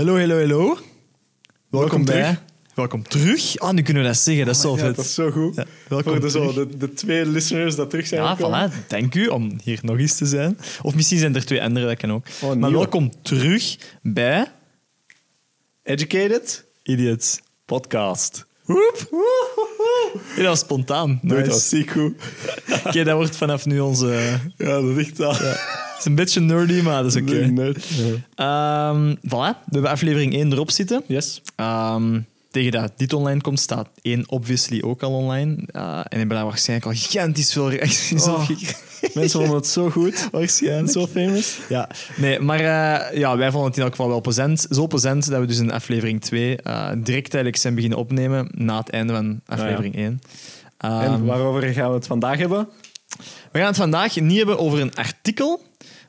Hallo, hallo, hallo. Welkom, Welkom bij. terug. Welkom terug. Ah, nu kunnen we dat zeggen. Dat is zo Ja, vet. dat is zo goed. Ja, welkom Voor de, zo, de, de twee listeners dat terug zijn Ja, gekomen. voilà. Dank u om hier nog eens te zijn. Of misschien zijn er twee andere, dat kan ook. Oh, maar welkom terug bij Educated Idiots. Podcast. Woep. Ja, dat was spontaan. Nice. dat ziek goed. Oké, dat wordt vanaf nu onze... Ja, dat is echt is een beetje nerdy, maar dat is oké. Nerd. Ja. Ehm, voilà, we hebben aflevering 1 erop zitten. Yes. Ehm, tegen dat dit online komt, staat één obviously ook al online. Uh, en hebben daar waarschijnlijk al gigantisch veel reacties Oh. op gekregen. Mensen vonden het zo goed. Waarschijnlijk. Zo famous. Ja, nee, maar eh, ja, wij vonden het in elk geval wel plezant. Zo plezant dat we dus in aflevering 2 eh, direct eigenlijk zijn beginnen opnemen na het einde van aflevering 1. En Ehm, waarover gaan we het vandaag hebben? we gaan het vandaag niet hebben over een artikel,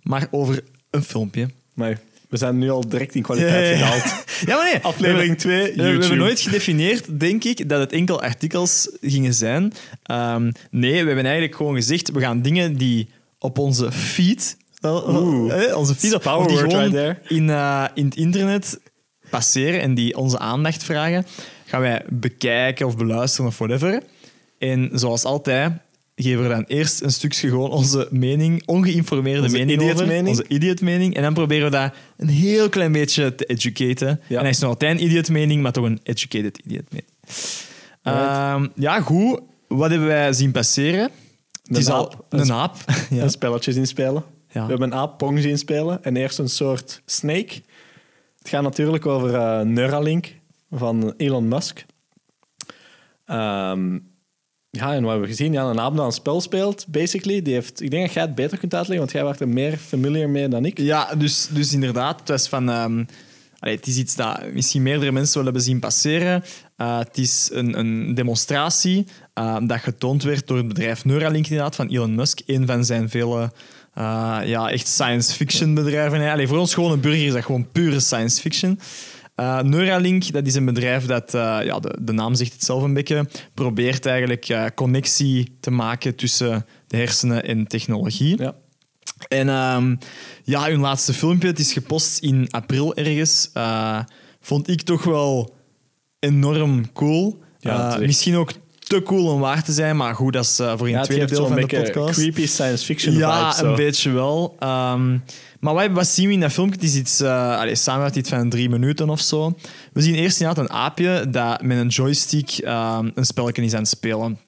maar over een filmpje. Maar we zijn nu al direct in kwaliteit Ja, ja, maar nee. Aflevering 2, We, YouTube. we hebben nooit gedefinieerd, denk ik, dat het enkel artikels gingen zijn. Ehm, nee, we hebben eigenlijk gewoon gezegd, we gaan dingen die op onze feed... Oeh. eh, onze feed, power die gewoon right in, eh, in het internet passeren en die onze aandacht vragen, gaan wij bekijken of beluisteren of whatever. En zoals altijd geven we dan eerst een stukje gewoon onze mening, ongeïnformeerde Onze mening over. Onze idiot-mening. En dan proberen we dat een heel klein beetje te educaten. Ja. En hij is nog altijd een idiot-mening, maar toch een educated idiot-mening. Ehm, ja, goed. Wat hebben wij zien passeren? Het is al aap. een aap. Ja. Een spelletje zien spelen. Ja. We hebben een aap Pong zien spelen. En eerst een soort snake. Het gaat natuurlijk over eh, Neuralink van Elon Musk. Ehm, ja, en wat hebben we gezien? Ja, een dat een spel speelt, basically. Die heeft, ik denk dat jij het beter kunt uitleggen, want jij werd er meer familiar mee dan ik. Ja, dus, dus inderdaad, het was van. ehm, het is iets dat misschien meerdere mensen wel hebben zien passeren. Eh, het is een, demonstratie eh, dat getoond werd door het bedrijf Neuralink, inderdaad, van Elon Musk. Een van zijn vele eh, ja, echt science fiction bedrijven. Allee, voor ons gewone burger is dat gewoon pure science fiction. Eh, Neuralink, dat is een bedrijf dat, eh, ja, de, de naam zegt het zelf een beetje, probeert eigenlijk eh, connectie te maken tussen de hersenen en technologie. Ja. En ehm, ja, hun laatste filmpje, het is gepost in april ergens, vond ik toch wel enorm cool. Ja, misschien ook te cool om waar te zijn, maar goed, dat is eh, voor in Ja, het het tweede deel van de podcast. creepy science fiction Ja, vibe. een beetje wel. Ehm, maar wat, wat zien we in dat filmpje? Het is iets, eh allee, samen iets van drie minuten of zo. We zien eerst inderdaad een aapje dat met een joystick ehm, een spelletje is aan het spelen.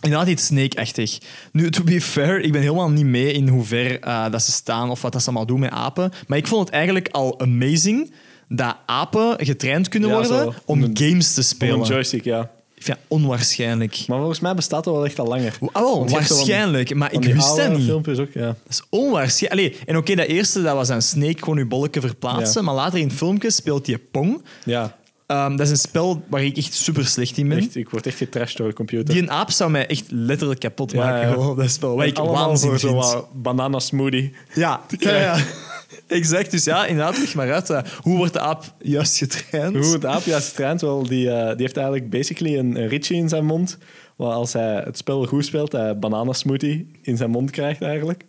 Inderdaad iets Snake-achtig. Nu, to be fair, ik ben helemaal niet mee in hoe ver eh, dat ze staan of wat dat ze allemaal doen met apen. Maar ik vond het eigenlijk al amazing dat apen getraind kunnen Ja, worden zo. om Een- games te spelen. een joystick, ja. Ik vind dat onwaarschijnlijk. Maar volgens mij bestaat dat wel echt al langer. Oh, van- waarschijnlijk, maar ik wist dat niet. filmpjes ook, ja. Dat is onwaarschijnlijk. Allee, en oké, dat eerste dat was een Snake gewoon je bolletje verplaatsen, Ja. maar later in het filmpje speelt hij Pong. Ja, Ehm, dat is een spel waar ik echt super slecht in ben. echt, ik word echt getrashed door de computer. Die een aap zou mij echt letterlijk kapot maken. ja. gewoon dat spel. Wat ik waanzin voor zo'n banana smoothie. Ja, ja, ja. exact. Dus ja, inderdaad, leg maar uit. eh, hoe wordt de aap juist getraind? Hoe het aapje is getraind, wel, die, eh, die heeft eigenlijk basically een, een ritje in zijn mond. Waar als hij het spel goed speelt, hij banana smoothie in zijn mond krijgt eigenlijk.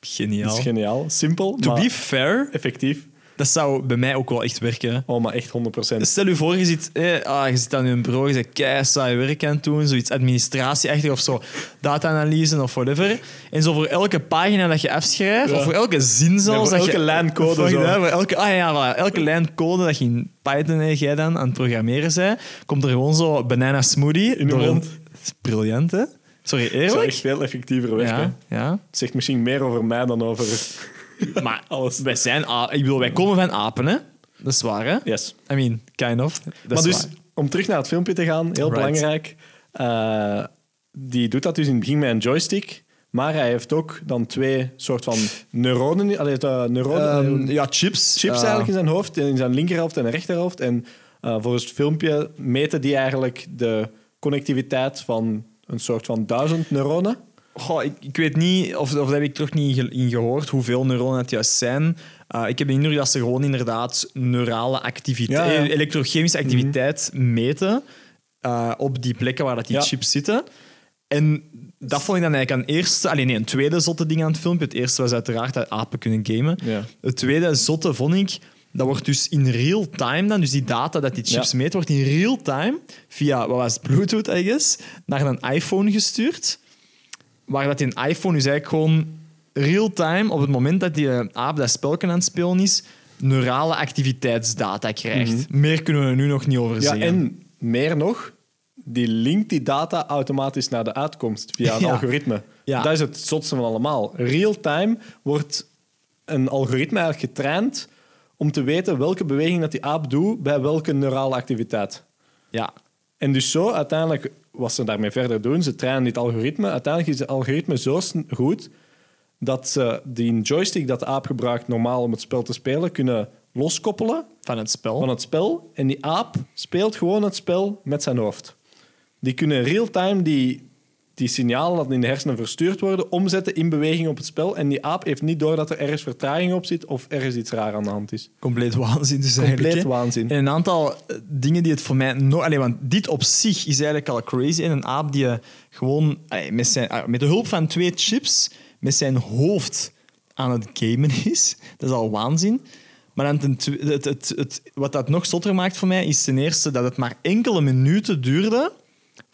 Geniaal. Dat is geniaal. Simpel, To maar be fair, effectief. Dat zou bij mij ook wel echt werken. Oh, maar echt 100%. Stel je voor, je zit, eh, ah, je zit aan je bureau, je bent kei saai werk aan het doen, zoiets administratieachtig of zo, data-analyse of whatever. En zo voor elke pagina dat je afschrijft, Ja. of voor elke zin zelfs... voor elke lijn code Voor, zo. ja, voor elke, ah ja, voilà, elke lijn code dat je in Python, eh, jij dan, aan het programmeren bent, komt er gewoon zo banana smoothie In door een- briljant, hè? Sorry, Dat eerlijk? echt veel effectiever werken. Ja, ja. Het zegt misschien meer over mij dan over... Maar Alles. wij zijn... Ik bedoel, wij komen van apen, hè? Dat is waar, hè? Yes. I mean, kind of. Dat maar is dus, waar. om terug naar het filmpje te gaan, heel Right. belangrijk. eh, die doet dat dus in het begin met een joystick. Maar hij heeft ook dan twee soort van neuronen... Allee, neuronen Ehm, ja, chips. chips Eh, eigenlijk in zijn hoofd, in zijn linkerhelft en rechterhelft. En eh, volgens het filmpje meten die eigenlijk de connectiviteit van een soort van duizend neuronen. Goh, ik, ik weet niet, of, of dat heb ik toch niet in gehoord, hoeveel neuronen het juist zijn. Eh, ik heb de indruk dat ze gewoon inderdaad neurale activiteit, Ja, ja. elektrochemische activiteit meten eh, op die plekken waar dat die Ja. chips zitten. En dat vond ik dan eigenlijk een eerste, alleen nee, een tweede zotte ding aan het filmpje. Het eerste was uiteraard dat apen kunnen gamen. Het tweede zotte vond ik Dat wordt dus in real time dan, dus die data dat die chips meet, wordt in real time via, wat was het, Bluetooth, I guess, naar een iPhone gestuurd. Waar dat die iPhone dus eigenlijk gewoon real time, op het moment dat die eh, aap dat spelje aan het spelen is, neurale activiteitsdata krijgt. Meer kunnen we er nu nog niet over Mhm. Ja, zeggen. en meer nog, die linkt die data automatisch naar de uitkomst via een Ja. algoritme. Ja. Dat is het zotste van allemaal. Real-time wordt een algoritme eigenlijk getraind om te weten welke beweging dat die aap doet bij welke neurale activiteit. Ja, En dus zo, uiteindelijk, wat ze daarmee verder doen, ze trainen dit algoritme. Uiteindelijk is het algoritme zo goed dat ze die joystick dat de aap gebruikt normaal om het spel te spelen, kunnen loskoppelen van het spel. van het spel. En die aap speelt gewoon het spel met zijn hoofd. Die kunnen real-time die, die signalen dat in de hersenen verstuurd worden, omzetten in beweging op het spel. En die aap heeft niet door dat er ergens vertraging op zit of ergens iets raar aan de hand is. Compleet waanzin dus Compleet eigenlijk. waanzin. En een aantal eh, dingen die het voor mij nog... Allee, want dit op zich is eigenlijk al crazy. En een aap die je gewoon allee, met, zijn, met de hulp van twee chips met zijn hoofd aan het gamen is. Dat is al waanzin. Maar het, het, het, wat dat nog zotter maakt voor mij is ten eerste dat het maar enkele minuten duurde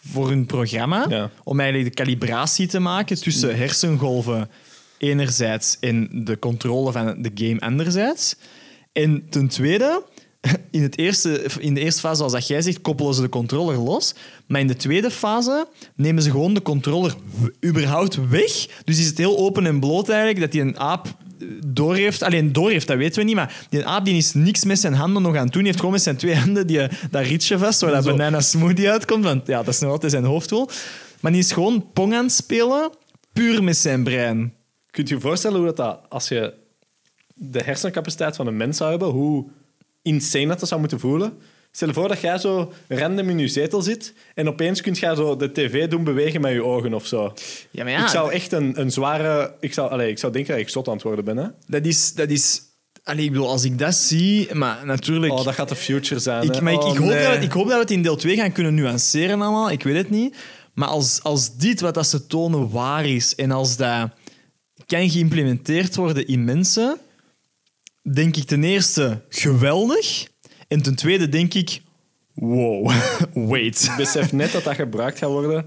voor hun programma Ja. om eigenlijk de calibratie te maken tussen hersengolven enerzijds en de controle van de game anderzijds. En ten tweede, in, het eerste, in de eerste fase, zoals dat jij zegt, koppelen ze de controller los. Maar in de tweede fase nemen ze gewoon de controller überhaupt weg. Dus is het heel open en bloot eigenlijk dat die een aap eh, doorheeft. Alleen doorheeft, dat weten we niet. Maar die aap die is niks met zijn handen nog aan het doen. Die heeft gewoon met zijn twee handen die, dat rietje vast, waar dat banana smoothie uitkomt. Want ja, dat is nog altijd zijn hoofddoel. Maar die is gewoon pong aan het spelen, puur met zijn brein. Kunt je je voorstellen hoe dat, dat als je de hersencapaciteit van een mens zou hebben, hoe insane dat, dat zou moeten voelen? Stel je voor dat jij zo random in je zetel zit en opeens kunt jij zo de tv doen bewegen met je ogen of zo. Ja, maar ja, ik zou echt een, een zware... Ik zou, allez, ik zou denken dat ik zot aan het worden ben. Hè? dat is... Dat is allee, ik bedoel, als ik dat zie... Maar natuurlijk... Oh, dat gaat de future zijn. ik, maar ik, Oh, ik, hoop nee. dat, we- ik hoop dat we het in deel 2 gaan kunnen nuanceren allemaal. Ik weet het niet. Maar als, als dit wat dat ze tonen waar is en als dat kan geïmplementeerd worden in mensen, denk ik ten eerste geweldig. En ten tweede denk ik, wow, wait. besef net dat dat gebruikt gaat worden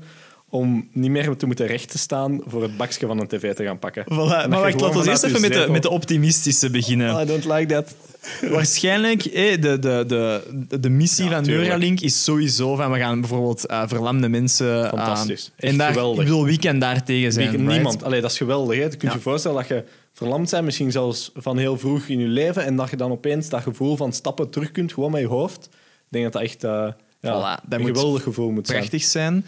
om niet meer te moeten recht te staan voor het bakje van een tv te gaan pakken. Voilà, maar wacht, laten we eerst even met de, met de optimistische beginnen. I don't like that. Waarschijnlijk, eh, de, de, de, de missie Ja, van tuurlijk. Neuralink is sowieso van we gaan bijvoorbeeld eh, verlamde mensen... Fantastisch. En daar, geweldig. Ik bedoel, wie kan daar tegen zijn? Wie- right? Niemand. Allee, dat is geweldig. Hè? Je kunt Ja. je voorstellen dat je verlamd bent, misschien zelfs van heel vroeg in je leven, en dat je dan opeens dat gevoel van stappen terug kunt, gewoon met je hoofd. Ik denk dat dat echt eh, ja, Voilà, dat een geweldig gevoel moet zijn. Prachtig zijn.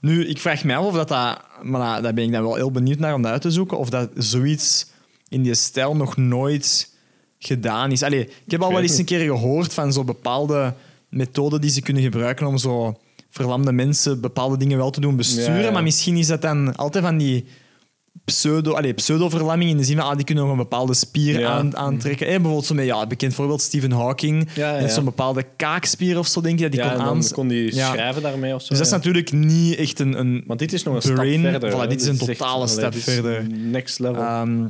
Nu, ik vraag mij af of dat... dat maar daar ben ik dan wel heel benieuwd naar om dat uit te zoeken. Of dat zoiets in die stijl nog nooit gedaan is. Allee, ik heb al wel eens een keer gehoord van zo bepaalde methoden die ze kunnen gebruiken om zo verlamde mensen bepaalde dingen wel te doen besturen. Ja, ja. Maar misschien is dat dan altijd van die pseudo, allee, pseudo-verlamming in de zin van ah, die kunnen nog een bepaalde spier Ja. aan, aantrekken. Eh, bijvoorbeeld zo met, ja, bekend voorbeeld Stephen Hawking. Ja, zo'n bepaalde kaakspier of zo, denk je, dat die kon en dan aan... kon die schrijven daarmee of zo. Dus dat is natuurlijk niet echt een, een Maar dit is nog een brain. stap verder. Voilà, dit is een totale stap verder. Next level. Ehm,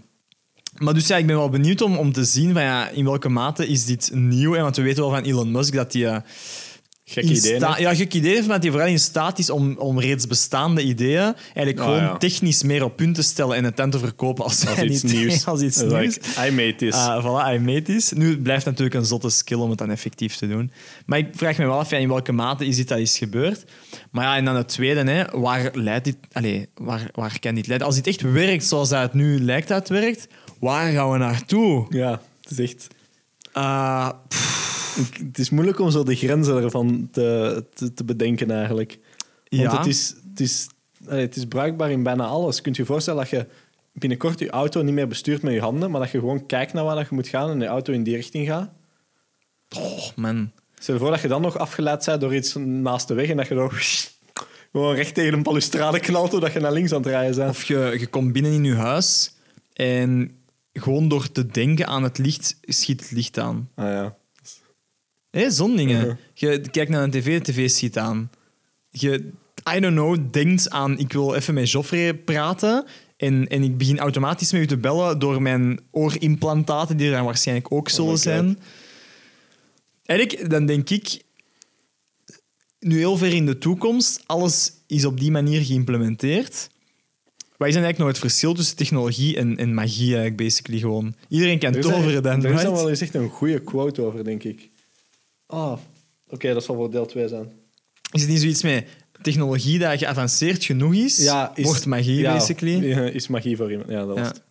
maar dus ja, ik ben wel benieuwd om, om te zien van, ja, in welke mate is dit nieuw. En want we weten wel van Elon Musk dat hij... eh, Gek idee. hè? Ja, gek idee maar dat hij vooral in staat is om, om reeds bestaande ideeën eigenlijk gewoon ja. technisch meer op punt te stellen en het dan te verkopen als, Als iets idee, nieuws. Als iets Like, nieuws. I made this. Ah, voilà, I made this. Nu het blijft natuurlijk een zotte skill om het dan effectief te doen. Maar ik vraag me wel af ja, in welke mate is dit dat is gebeurd. Maar ja, en dan het tweede, hè, waar leidt dit... Allez, waar, waar kan dit leiden? Als dit echt werkt zoals dat het nu lijkt dat het werkt, waar gaan we naartoe? ja, het is echt... Ah, Het is moeilijk om zo de grenzen ervan te, te, te bedenken eigenlijk. Want Ja. het, is, het, is, het is bruikbaar in bijna alles. Kunt je je voorstellen dat je binnenkort je auto niet meer bestuurt met je handen, maar dat je gewoon kijkt naar waar dat je moet gaan en de auto in die richting gaat? oh, man. Stel je voor dat je dan nog afgeleid bent door iets naast de weg en dat je dan gewoon recht tegen een balustrade knalt doordat je naar links aan het rijden bent. Of je, je komt binnen in je huis en gewoon door te denken aan het licht, schiet het licht aan. Ah ja. Hé, zo'n dingen. Je kijkt naar een tv, de tv schiet aan. Je, I don't know, denkt aan ik wil even met Joffrey praten en, en ik begin automatisch met u te bellen door mijn oorimplantaten, die er dan waarschijnlijk ook zullen Oh God. zijn. eigenlijk, dan denk ik, nu heel ver in de toekomst, alles is op die manier geïmplementeerd. Wat is dan eigenlijk nog het verschil tussen technologie en, en magie eigenlijk, basically gewoon? Iedereen kan Er toveren dan, Er is dan wel eens echt een goede quote over, denk ik. Ah, oké, dat zal voor deel 2 zijn. Is het niet zoiets met technologie dat geavanceerd genoeg is, wordt magie, ja, basically? ja, Is magie voor iemand. Ja, dat was Ja. het.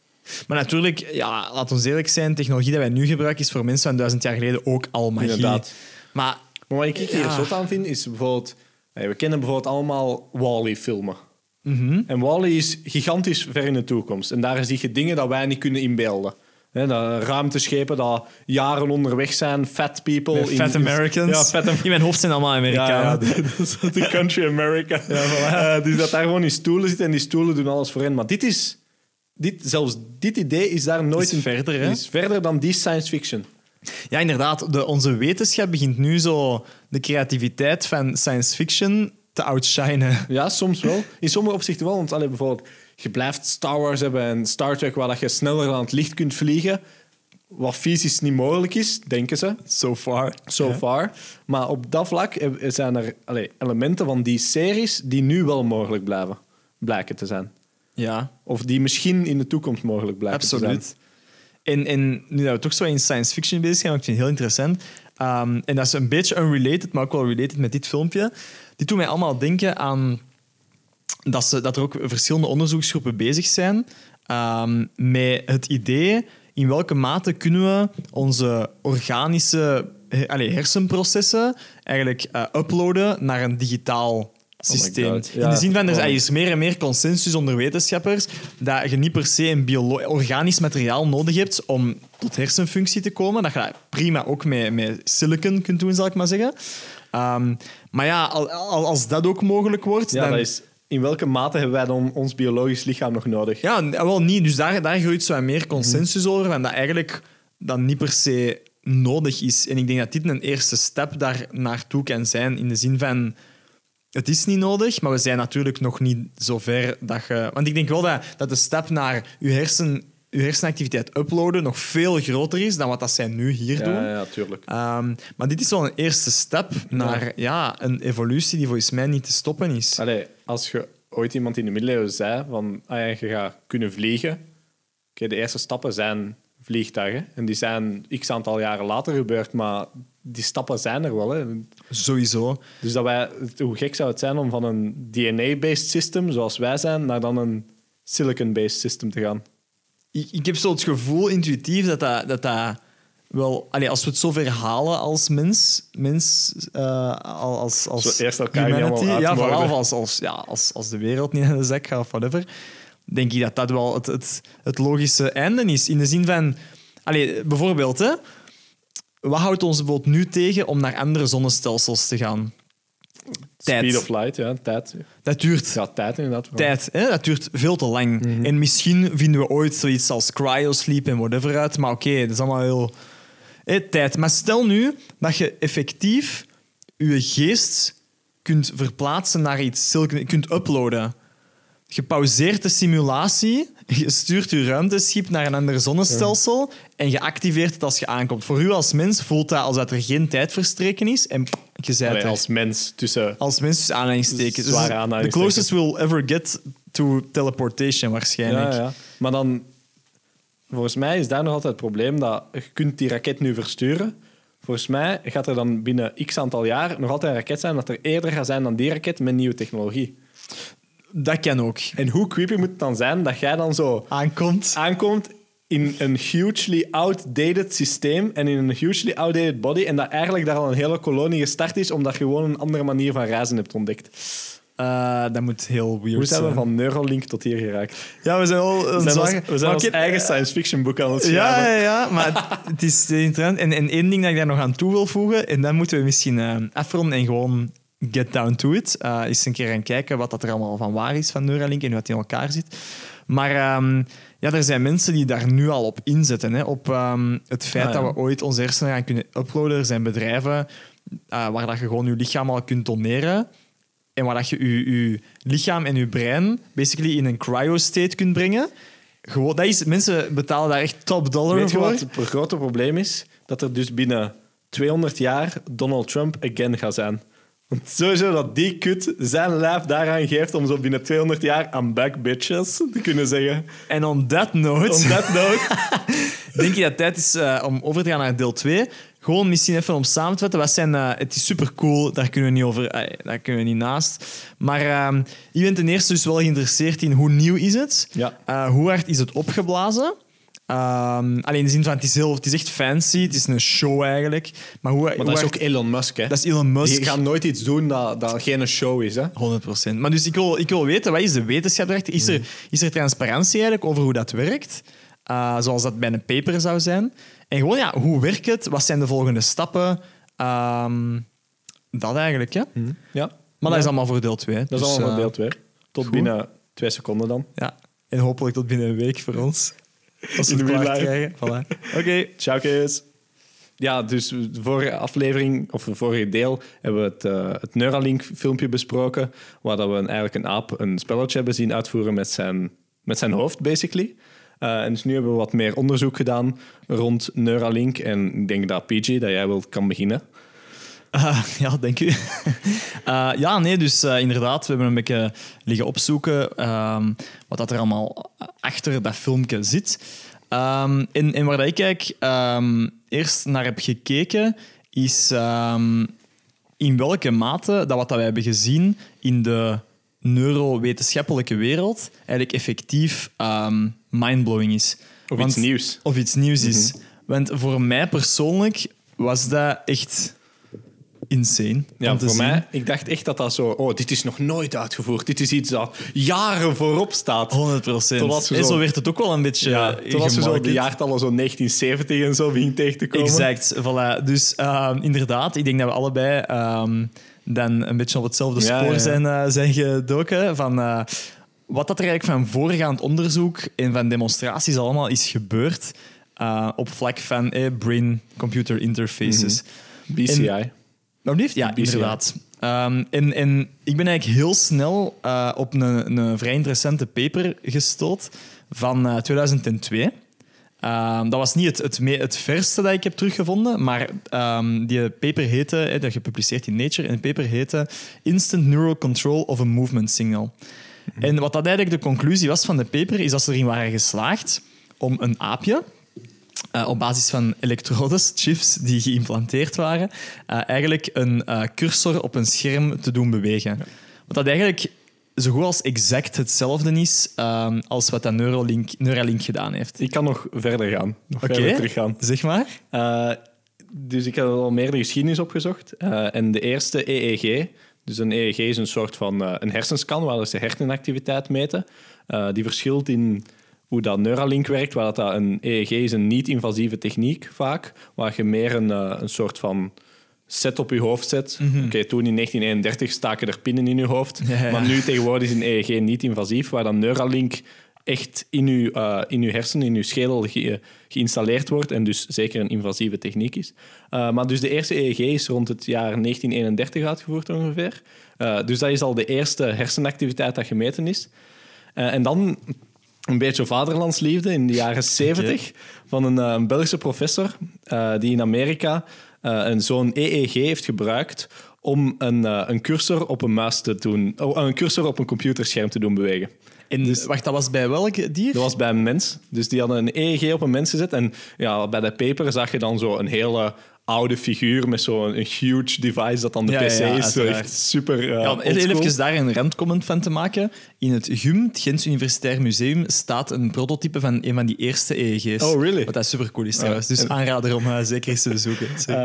Maar natuurlijk, ja, laat ons eerlijk zijn, technologie dat wij nu gebruiken is voor mensen van duizend jaar geleden ook al magie. Inderdaad. Maar Maar wat ik hier Ja. zot aan vind, is bijvoorbeeld... We kennen bijvoorbeeld allemaal Wall-E-filmen. mhm, En Wall-E is gigantisch ver in de toekomst. En daar zie je dingen dat wij niet kunnen inbeelden. Hè, dat ruimteschepen dat jaren onderweg zijn, fat people. fat in- Americans. Ja, fat In mijn hoofd zijn allemaal Amerikanen. ja, dat de country America. Eh, dus dat daar gewoon in stoelen zitten en die stoelen doen alles voor hen. Maar dit is... Dit, zelfs dit idee is daar nooit... Is in- verder, hè? is verder dan die science fiction. Ja, inderdaad. De, onze wetenschap begint nu zo de creativiteit van science fiction te outshinen. Ja, soms wel. In sommige opzichten wel. Want allee, bijvoorbeeld, je blijft Star Wars hebben en Star Trek waar dat je sneller dan het licht kunt vliegen. Wat fysisch niet mogelijk is, denken ze. So far. So far. Maar op dat vlak zijn er elementen van die series die nu wel mogelijk blijven, blijken te zijn. Ja, Of die misschien in de toekomst mogelijk blijken te absoluut. En, en nu dat we toch zo in science fiction bezig zijn, wat ik vind het heel interessant. Ehm, en dat is een beetje unrelated, maar ook wel related met dit filmpje. Dit doet mij allemaal denken aan dat, ze, dat er ook verschillende onderzoeksgroepen bezig zijn ehm, met het idee in welke mate kunnen we onze organische he- hersenprocessen eigenlijk eh, uploaden naar een digitaal systeem. God, In de zin van, er is, Oh. er meer en meer consensus onder wetenschappers dat je niet per se een organisch materiaal nodig hebt om tot hersenfunctie te komen. Dat je dat prima ook met, met silicon kunt doen, zal ik maar zeggen. Ehm, maar ja, al- al- als dat ook mogelijk wordt, Ja, dan... dat is, in welke mate hebben wij dan ons biologisch lichaam nog nodig? Ja, wel niet. Dus daar, daar groeit zo meer consensus over. En dat eigenlijk dat niet per se nodig is. En ik denk dat dit een eerste stap daar naartoe kan zijn. In de zin van, het is niet nodig, maar we zijn natuurlijk nog niet zo ver dat je... Want ik denk wel dat, dat de stap naar je, hersen, je hersenactiviteit uploaden nog veel groter is dan wat dat zij nu hier doen. Ja, ja, tuurlijk. Ehm, maar dit is wel een eerste stap naar ja, een evolutie die volgens mij niet te stoppen is. Allee, als je ooit iemand in de middeleeuwen zei van ah ja, je gaat kunnen vliegen. Oké, de eerste stappen zijn vliegtuigen. En die zijn x aantal jaren later gebeurd, maar die stappen zijn er wel. Hè. Sowieso. Dus dat wij, hoe gek zou het zijn om van een DNA-based system, zoals wij zijn, naar dan een silicon-based system te gaan. Ik, ik heb zo het gevoel intuïtief dat dat, dat, dat wel... Allee, als we het zo ver halen als mens, mens eh, als, als Zo eerst elkaar humanity, ja, vooral als, als, ja, als, als de wereld niet aan de zak gaat of whatever, denk ik dat dat wel het, het, het logische einde is. In de zin van... Allee, bijvoorbeeld, hè, wat houdt ons bijvoorbeeld nu tegen om naar andere zonnestelsels te gaan? Tijd. Speed of light, ja, tijd. Dat duurt Ja, tijd inderdaad. tijd. Hè? Dat duurt veel te lang. Mhm. En misschien vinden we ooit zoiets als cryosleep en whatever uit. Maar oké, dat is allemaal heel... Hè, tijd. Maar stel nu dat je effectief je geest kunt verplaatsen naar iets, kunt uploaden. Je pauzeert de simulatie, je stuurt je ruimteschip naar een ander zonnestelsel en je activeert het als je aankomt. Voor u als mens voelt dat als dat er geen tijd verstreken is en je er. als mens tussen... Als mensen aanhalingstekens. Zware Dus aanhalingstekens. The closest we'll ever get to teleportation, waarschijnlijk. Ja, ja. Maar dan, volgens mij is daar nog altijd het probleem dat je kunt die raket nu versturen. Volgens mij gaat er dan binnen x aantal jaar nog altijd een raket zijn dat er eerder gaat zijn dan die raket met nieuwe technologie. Dat kan ook. En hoe creepy moet het dan zijn dat jij dan zo Aankomt. aankomt in een hugely outdated systeem en in een hugely outdated body en dat eigenlijk daar al een hele kolonie gestart is omdat je gewoon een andere manier van reizen hebt ontdekt. Eh, dat moet heel weird Hoe zijn we zijn. van Neuralink tot hier geraakt? Ja, we zijn een We zijn, ons, we zijn Maar ons oké, eigen eh, science fiction boek aan het schrijven. Ja, ja, ja, maar het, het is interessant. En, en één ding dat ik daar nog aan toe wil voegen, en dan moeten we misschien eh afronden en gewoon get down to it. Eh eens een keer gaan kijken wat dat er allemaal van waar is van Neuralink en hoe dat in elkaar zit. Maar ehm, ja, er zijn mensen die daar nu al op inzetten. Hè, op ehm, het feit Ah, ja. dat we ooit onze hersenen gaan kunnen uploaden. Er zijn bedrijven eh, waar dat je gewoon je lichaam al kunt doneren. En waar dat je je, je lichaam en je brein basically in een cryo-state kunt brengen. Gewoon, dat is, mensen betalen daar echt top dollar Weet je voor. wat het grote probleem is? Dat er dus binnen 200 jaar Donald Trump again gaat zijn. Want sowieso dat die kut zijn lijf daaraan geeft om zo binnen 200 jaar aan back bitches te kunnen zeggen. En on that note... On that note, denk je dat het tijd is eh, om over te gaan naar deel 2. Gewoon misschien even om samen te vatten. Wat zijn, eh, het is super cool, daar kunnen we niet over, eh, daar kunnen we niet naast. Maar ehm je bent ten eerste dus wel geïnteresseerd in hoe nieuw is het? Ja. Hoe hard is het opgeblazen? Ehm, alleen in de zin van het is, heel, het is echt fancy, het is een show eigenlijk. Maar hoe, maar hoe dat is ook Elon Musk, hè? dat is Elon Musk. Die gaat nooit iets doen dat, dat geen show is, hè? 100%. Maar dus ik wil, ik wil weten, wat is de wetenschap erachter? Is er, is er transparantie eigenlijk over hoe dat werkt? Uh, zoals dat bij een paper zou zijn. En gewoon, ja, hoe werkt het? Wat zijn de volgende stappen? Ehm, dat eigenlijk, hè? Ja. Maar dat is allemaal voor deel 2. Dat is allemaal van deel 2. Tot goed. binnen twee seconden dan. Ja. En hopelijk tot binnen een week voor ons. Als we In het klaar krijgen. Voilà. Oké. Ciao, kids. Ja, dus de vorige aflevering, of de vorige deel, hebben we het, eh, het Neuralink-filmpje besproken. Waar dat we een, eigenlijk een aap een spelletje hebben zien uitvoeren met zijn, met zijn hoofd, basically. Eh, en dus nu hebben we wat meer onderzoek gedaan rond Neuralink. En ik denk dat PG, dat jij wel kan beginnen. Ah, ja, dank u. Eh, ja, nee, dus eh, inderdaad, we hebben een beetje liggen opzoeken ehm, wat dat er allemaal achter dat filmpje zit. Ehm, en, en waar dat ik ehm, eerst naar heb gekeken, is in welke mate dat wat dat wij hebben gezien in de neurowetenschappelijke wereld eigenlijk effectief mindblowing is. Of Want- iets nieuws. Of iets nieuws is. Want voor mij persoonlijk was dat echt insane. Ja, voor zien. mij, ik dacht echt dat dat zo... Oh, dit is nog nooit uitgevoerd. Dit is iets dat jaren voorop staat. 100 procent. En zo- zo werd het ook wel een beetje. Ja, toen was ze zo de jaartallen zo 1970 en zo begint tegen te komen. Exact, voilà. Dus ehm, inderdaad, ik denk dat we allebei ehm, dan een beetje op hetzelfde Ja, spoor ja. Zijn, eh, zijn gedoken. Van, eh, wat dat er eigenlijk van voorgaand onderzoek en van demonstraties allemaal is gebeurd eh, op vlak van eh, brain-computer interfaces. BCI. Alsjeblieft? Ja, BCI. inderdaad. Ehm, en, en ik ben eigenlijk heel snel eh, op een, een vrij interessante paper gestoot van eh, 2002. Ehm, dat was niet het, het, me- het verste dat ik heb teruggevonden, maar ehm, die paper heette, eh, dat gepubliceerd in Nature, en de paper heette Instant Neural Control of a Movement Signal. En wat dat eigenlijk de conclusie was van de paper, is dat ze erin waren geslaagd om een aapje, eh, op basis van elektrodes, chips die geïmplanteerd waren, eh, eigenlijk een eh, cursor op een scherm te doen bewegen. Wat dat eigenlijk zo goed als exact hetzelfde is ehm, als wat dat Neuralink, Neuralink gedaan heeft. Ik kan nog verder gaan. Nog verder teruggaan. zeg maar. Dus ik heb al meer de geschiedenis opgezocht. En de eerste EEG, dus een EEG is een soort van een hersenscan waar ze hersenactiviteit meten. Die verschilt in hoe dat Neuralink werkt, waar dat, een EEG is een niet-invasieve techniek vaak, waar je meer een, eh, een soort van set op je hoofd zet. Oké, toen in 1931 staken er pinnen in je hoofd, Ja, ja. maar nu tegenwoordig is een EEG niet invasief, waar dan Neuralink echt in uw, eh, in uw hersenen, in uw schedel ge- geïnstalleerd wordt en dus zeker een invasieve techniek is. Eh, maar dus de eerste EEG is rond het jaar 1931 uitgevoerd ongeveer. Dus dat is al de eerste hersenactiviteit dat gemeten is. En dan een beetje vaderlandsliefde in de jaren 70 van een, eh, een Belgische professor eh, die in Amerika eh, een zo'n EEG heeft gebruikt om een, een cursor op een muis te doen, oh, een cursor op een computerscherm te doen bewegen. En wacht, dat was bij welk dier? Dat was bij een mens. Dus die hadden een EEG op een mens gezet. En ja, bij de paper zag je dan zo een hele oude figuur met zo'n huge device dat dan de Ja, PC ja, is. Echt super uh, Ja, om even daar een randcomment van te maken. In het GUM, het Gens Universitair Museum, staat een prototype van een van die eerste EEG's. Oh, really? Wat dat super cool is trouwens. Dus en- aanrader om eh, zeker eens te bezoeken. Eh,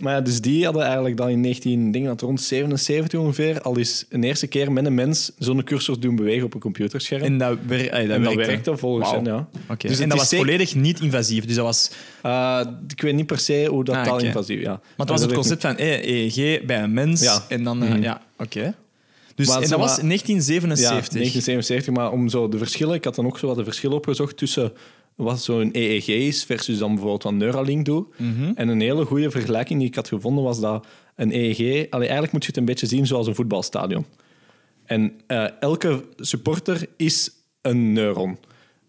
maar ja, dus die hadden eigenlijk dan in 19, ik denk dat rond 77 ongeveer, al eens een eerste keer met een mens zo'n cursor doen bewegen op een computerscherm. en dat, wer eh, dat En dat werkte. werkte volgens hen, ja. Dus en dat was zeker- volledig niet invasief. Dus dat was, Eh, ik weet niet per se hoe dat Ah. Invasief ja. maar het was het concept van eh, EEG bij een mens. Ja. En dan, eh, ja, oké. Dus, Maar en dat was maar- in 1977. Ja, 1977. Maar om zo de verschillen, ik had dan ook zo wat de verschillen opgezocht tussen wat zo'n EEG is versus dan bijvoorbeeld wat Neuralink doet. Mhm. En een hele goede vergelijking die ik had gevonden was dat een EEG... Allee, eigenlijk moet je het een beetje zien zoals een voetbalstadion. En eh, elke supporter is een neuron.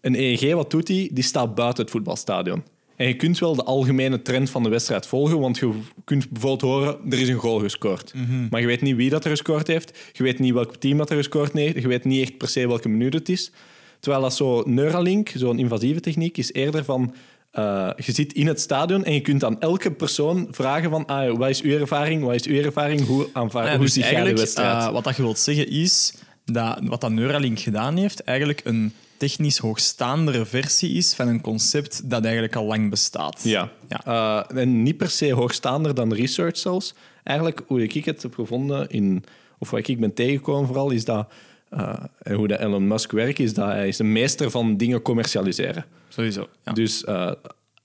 Een EEG, wat doet die? Die staat buiten het voetbalstadion. En je kunt wel de algemene trend van de wedstrijd volgen, want je kunt bijvoorbeeld horen, er is een goal gescoord. Maar je weet niet wie dat er gescoord heeft, je weet niet welk team dat er gescoord heeft, je weet niet echt per se welke minuut het is. Terwijl dat zo Neuralink, zo'n invasieve techniek, is eerder van... eh, je zit in het stadion en je kunt aan elke persoon vragen van ah, wat is uw ervaring, wat is uw ervaring, hoe, aanvaar, Ja, hoe dus zie jij de wedstrijd? eh, wat dat je wilt zeggen is dat wat dat Neuralink gedaan heeft, eigenlijk een technisch hoogstaandere versie is van een concept dat eigenlijk al lang bestaat. Ja. Ja. Eh, en niet per se hoogstaander dan research zelfs. Eigenlijk, hoe ik het heb gevonden, in, of wat ik ben tegengekomen vooral, is dat, eh, en hoe dat Elon Musk werkt, is dat hij is een meester van dingen commercialiseren. Sowieso. Ja. Dus eh,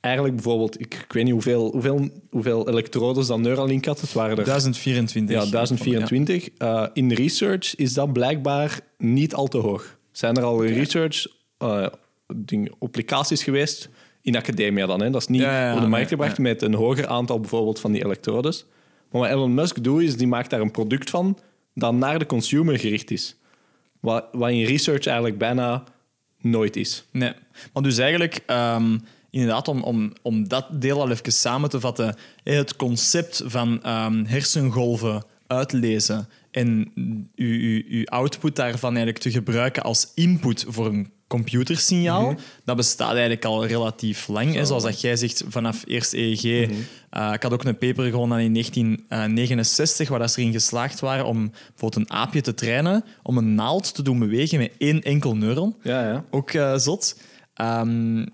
eigenlijk bijvoorbeeld, ik, ik weet niet hoeveel, hoeveel, hoeveel elektrodes dat Neuralink had. Het waren er 1024. ja, 1024. Eh, in research is dat blijkbaar niet al te hoog. Zijn er al research eh, ding, applicaties geweest in academia dan? Hè? Dat is niet Ja, ja, op de markt gebracht met een hoger aantal bijvoorbeeld van die elektrodes. Maar wat Elon Musk doet, is die maakt daar een product van dat naar de consumer gericht is. Wat, wat in research eigenlijk bijna nooit is. Nee. Maar dus eigenlijk, ehm, inderdaad, om, om, om dat deel al even samen te vatten, eh, het concept van ehm, hersengolven uitlezen en uw, uw, uw output daarvan eigenlijk te gebruiken als input voor een computersignaal, dat bestaat eigenlijk al relatief lang. Hè, zoals dat jij zegt, vanaf eerst EEG. Eh, ik had ook een paper gewonnen in 1969, waar dat ze erin geslaagd waren om bijvoorbeeld een aapje te trainen om een naald te doen bewegen met één enkel neuron. Ja, ja. Ook eh, zot. Ehm,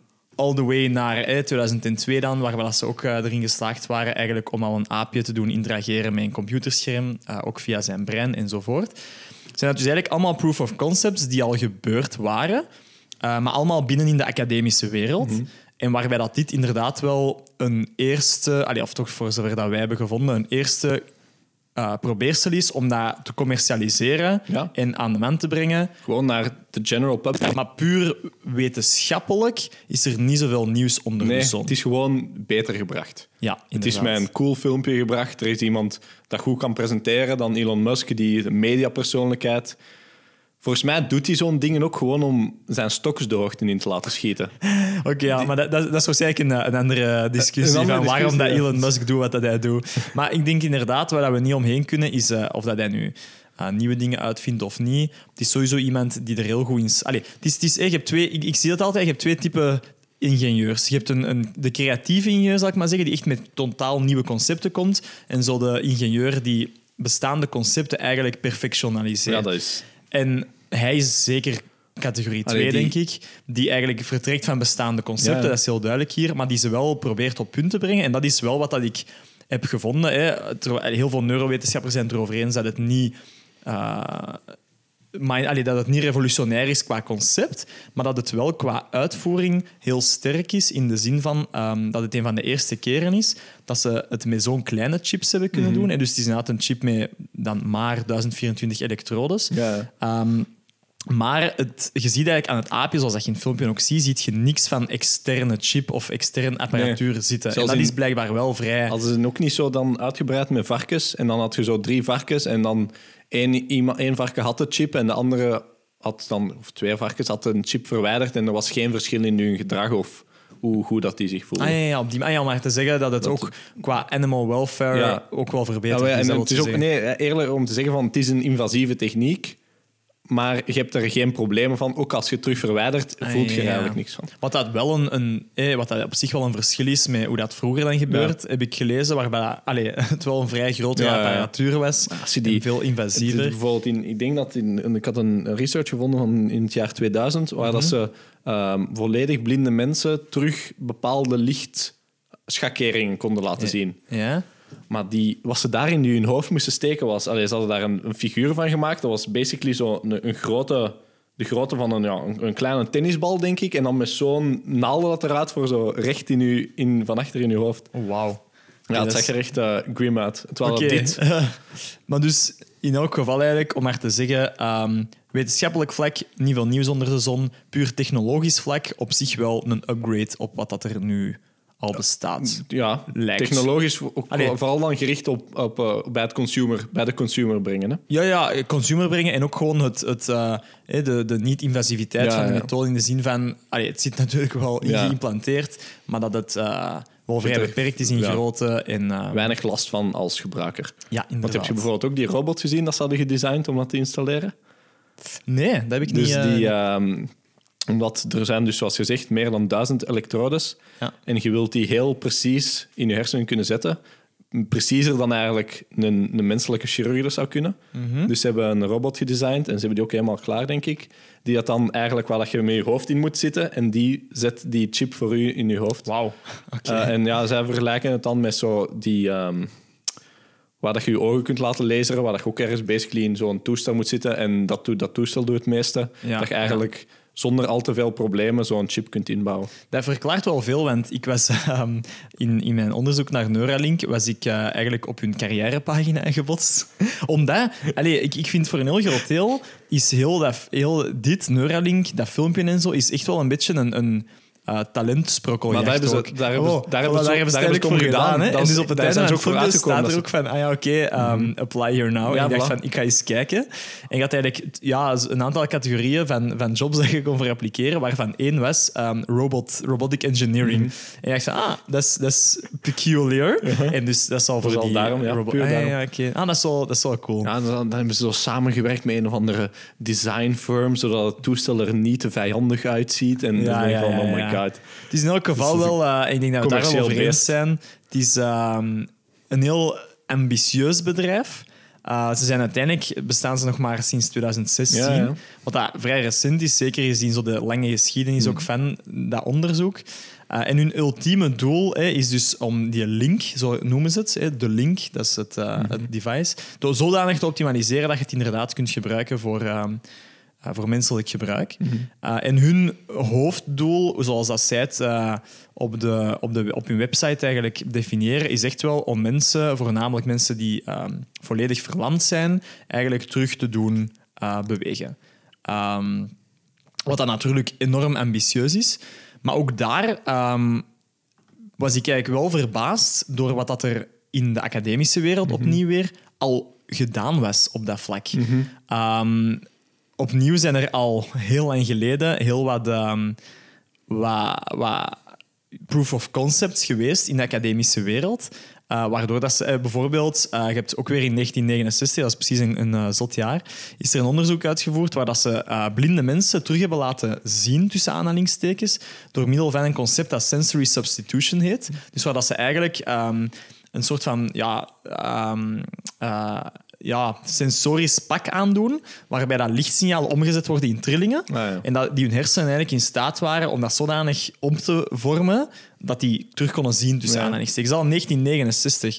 all the way naar eh, 2002 dan, waar ze ook eh, erin geslaagd waren eigenlijk om al een aapje te doen interageren met een computerscherm, eh, ook via zijn brein enzovoort. Zijn dat dus eigenlijk allemaal proof of concepts die al gebeurd waren, eh, maar allemaal binnen in de academische wereld. En waarbij dat dit inderdaad wel een eerste, allee, of toch voor zover dat wij hebben gevonden, een eerste eh probeersel is om dat te commercialiseren Ja. en aan de man te brengen. Gewoon naar de general public. Maar puur wetenschappelijk is er niet zoveel nieuws onder Nee, de zon. het is gewoon beter gebracht. Ja, Het is met een cool filmpje gebracht. Er is iemand dat goed kan presenteren dan Elon Musk, die de mediapersoonlijkheid. Volgens mij doet hij zo'n dingen ook gewoon om zijn stoks de hoogte in te laten schieten. Oké, ja, maar dat, dat, dat is waarschijnlijk een, een andere discussie Een andere van waarom dat discussie, Elon ja. Musk doet wat dat hij doet. Maar ik denk inderdaad, waar we niet omheen kunnen, is eh, of dat hij nu eh, nieuwe dingen uitvindt of niet. Het is sowieso iemand die er heel goed in... is. Allee, het is, het is, eh, je hebt twee, ik, ik zie dat altijd, je hebt twee typen ingenieurs. Je hebt een, een, de creatieve ingenieur, zal ik maar zeggen, die echt met totaal nieuwe concepten komt. En zo de ingenieur die bestaande concepten eigenlijk perfectionaliseert. Ja, dat is. En hij is zeker categorie 2, Allee, die- denk ik. Die eigenlijk vertrekt van bestaande concepten. Ja. Dat is heel duidelijk hier. Maar die ze wel probeert op punt te brengen. En dat is wel wat dat ik heb gevonden. Hè. Heel veel neurowetenschappers zijn het erover eens dat het niet... eh, maar, allee, dat het niet revolutionair is qua concept, maar dat het wel qua uitvoering heel sterk is in de zin van ehm, dat het een van de eerste keren is dat ze het met zo'n kleine chips hebben kunnen Mhm. doen. En dus het is inderdaad een chip met dan maar 1024 elektrodes. Ja. Ehm, maar het, je ziet eigenlijk aan het aapje, zoals dat je in het filmpje ook ziet, ziet je niks van externe chip of externe apparatuur zitten. En dat in- is blijkbaar wel vrij... Hadden ze ook niet zo dan uitgebreid met varkens? En dan had je zo drie varkens en dan één, één varken had de chip en de andere had dan, of twee varkens, had een chip verwijderd en er was geen verschil in hun gedrag of hoe goed dat die zich voelden. Ah ja, ja, op die, ah, ja, maar te zeggen dat het ook qua animal welfare Ja. ook wel verbeterd Ja, is. en het ook nee, eerlijk om te zeggen van het is een invasieve techniek, maar je hebt er geen problemen van. Ook als je het terug verwijdert, Ah, voelt je er ja. eigenlijk niks van. Wat dat wel een, een eh, wat dat op zich wel een verschil is met hoe dat vroeger dan gebeurt, heb ik gelezen, waarbij allee, het wel een vrij grote Ja, apparatuur was. als je die- veel invasiever. bijvoorbeeld in, ik denk dat in, ik had een research gevonden van in het jaar 2000, waar dat ze ehm, volledig blinde mensen terug bepaalde lichtschakeringen konden laten zien. Ja? Maar die, wat ze daarin nu in hun hoofd moesten steken was, allee, ze hadden daar een, een figuur van gemaakt. Dat was basically zo een, een grote, de grootte van een, ja, een, een kleine tennisbal, denk ik. En dan met zo'n naalden dat eruit voor zo recht in uw, in, van achter in je hoofd. Oh, wauw. Ja, het dat zag er echt eh, grim uit. Terwijl Oké. dat dit... maar dus in elk geval eigenlijk, om maar te zeggen, ehm, wetenschappelijk vlak niet veel nieuws onder de zon, puur technologisch vlak op zich wel een upgrade op wat dat er nu al bestaat. Ja, Lijkt. technologisch ook Allee. vooral dan gericht op, op eh, bij, het consumer, bij de consumer brengen. Hè? Ja, ja, consumer brengen en ook gewoon het, het, eh, de, de niet-invasiviteit Ja, van de ja. methode in de zin van... Allee, het zit natuurlijk wel Ja. ingeïmplanteerd, maar dat het eh, wel vrij er- beperkt is in grootte. En, Weinig last van als gebruiker. ja, Want inderdaad. heb je bijvoorbeeld ook die robot gezien dat ze hadden gedesigned om dat te installeren? Nee, dat heb ik Dus niet... eh, die, ehm, omdat er zijn dus, zoals gezegd, meer dan duizend elektrodes. Ja. En je wilt die heel precies in je hersenen kunnen zetten. Preciezer dan eigenlijk een, een menselijke chirurg dat zou kunnen. Mhm. Dus ze hebben een robot gedesigned en ze hebben die ook helemaal klaar, denk ik. Die dat dan eigenlijk waar dat je met je hoofd in moet zitten. En die zet die chip voor u in je hoofd. Wauw. Eh, en ja, zij vergelijken het dan met zo die... ehm, waar dat je je ogen kunt laten laseren, waar dat je ook ergens basically in zo'n toestel moet zitten. En dat, doet- dat toestel doet het meeste. Ja, dat je eigenlijk zonder al te veel problemen zo'n chip kunt inbouwen. Dat verklaart wel veel, want ik was ehm, in, in mijn onderzoek naar Neuralink was ik eh, eigenlijk op hun carrièrepagina gebotst. Omdat, allee, ik, ik vind voor een heel groot deel is heel, dat, heel dit Neuralink, dat filmpje en zo, is echt wel een beetje een, een uh, talentsprokkel. Maar daar hebben ze- daar hebben ze- daar hebben ze- daar hebben ze voor gedaan. gedaan. hè. En is- dus op het einde zijn ze ook staat er ook van, ah ja, oké, um, apply here now. Ja, en ik dacht voilà. van, ik ga eens kijken. En ik had eigenlijk ja, een aantal categorieën van, van jobs dat je kon voor appliceren, waarvan één was um, robot, robotic engineering. En ik dacht van, ah, dat is, dat is peculiar. En dus dat zal voor Vooral die daarom, ja, robot... Ah, ja, daarom. ja, oké. Ah, dat is wel, dat is wel cool. Ja, dan, dan hebben ze zo samengewerkt met een of andere design firm, zodat het toestel er niet te vijandig uitziet. En Ja, dan denk je ja, van, oh my ja. Het is in elk geval Dus wel, eh, ik denk dat we daar wel over eens zijn. Het is ehm, een heel ambitieus bedrijf. Uh, ze zijn uiteindelijk bestaan ze nog maar sinds 2016. Ja, ja. Wat dat vrij recent is, zeker gezien zo de lange geschiedenis Hmm. ook van dat onderzoek. Uh, en hun ultieme doel hè, is dus om die link, zo noemen ze het, hè, de link, dat is het, uh, Hmm. het device, door zodanig te optimaliseren dat je het inderdaad kunt gebruiken voor, ehm, voor menselijk gebruik. Uh, en hun hoofddoel, zoals dat zij het uh, op, de, op, de, op hun website eigenlijk definiëren, is echt wel om mensen, voornamelijk mensen die um, volledig verlamd zijn, eigenlijk terug te doen bewegen. Um, wat dan natuurlijk enorm ambitieus is. Maar ook daar um, was ik eigenlijk wel verbaasd door wat dat er in de academische wereld mm -hmm. opnieuw weer al gedaan was op dat vlak. Mm -hmm. um, opnieuw zijn er al heel lang geleden heel wat, um, wat, wat proof of concepts geweest in de academische wereld. Uh, waardoor dat ze uh, bijvoorbeeld, uh, je hebt ook weer in 1969, dat is precies een, zot jaar, is er een onderzoek uitgevoerd waar dat ze blinde mensen terug hebben laten zien, tussen aanhalingstekens, door middel van een concept dat sensory substitution heet. Dus waar dat ze eigenlijk um, een soort van ja, um, ja, sensorisch pak aandoen, waarbij dat lichtsignaal omgezet wordt in trillingen. Ah, ja. En dat die hun hersenen eigenlijk in staat waren om dat zodanig om te vormen dat die terug konden zien tussen Ja. aanhalingstekens. Dat al in 1969.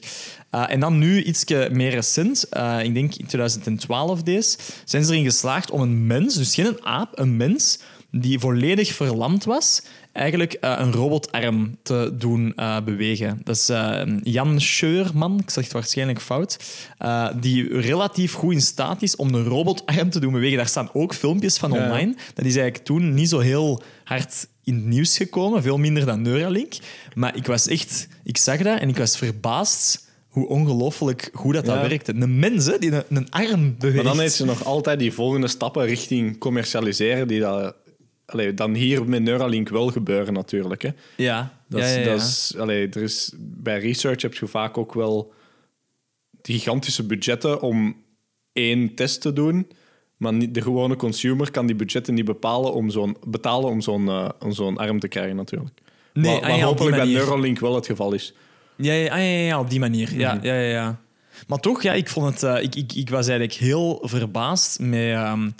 Uh, en dan nu, iets meer recent, uh, ik denk in 2012 deze, zijn ze erin geslaagd om een mens, dus geen een aap, een mens die volledig verlamd was, eigenlijk uh, een robotarm te doen uh, bewegen. Dat is uh, Jan Scheurman, ik zeg het waarschijnlijk fout, die relatief goed in staat is om een robotarm te doen bewegen. Daar staan ook filmpjes van online. Dat is eigenlijk toen niet zo heel hard in het nieuws gekomen, veel minder dan Neuralink. Maar ik was echt, ik zag dat en ik was verbaasd hoe ongelooflijk goed dat, dat Ja. werkte. Een mens hè, die een, een arm beweegt. Maar dan heeft ze nog altijd die volgende stappen richting commercialiseren, die dat, allee, dan hier met Neuralink wel gebeuren natuurlijk. Hè. Ja, Dat ja, is, ja, ja. Dat is, allee, er is, bij research heb je vaak ook wel gigantische budgetten om één test te doen. Maar niet, de gewone consumer kan die budgetten niet bepalen om zo'n, betalen om zo'n, eh, om zo'n arm te krijgen, natuurlijk. Nee, wat ah wat hopelijk bij. Neuralink wel het geval is. Ja, ja, ah, ja, op die manier. Ja, Mhm. ja, ja, ja. Maar toch, ja, ik, vond het, eh, ik, ik, ik was eigenlijk heel verbaasd met... ehm,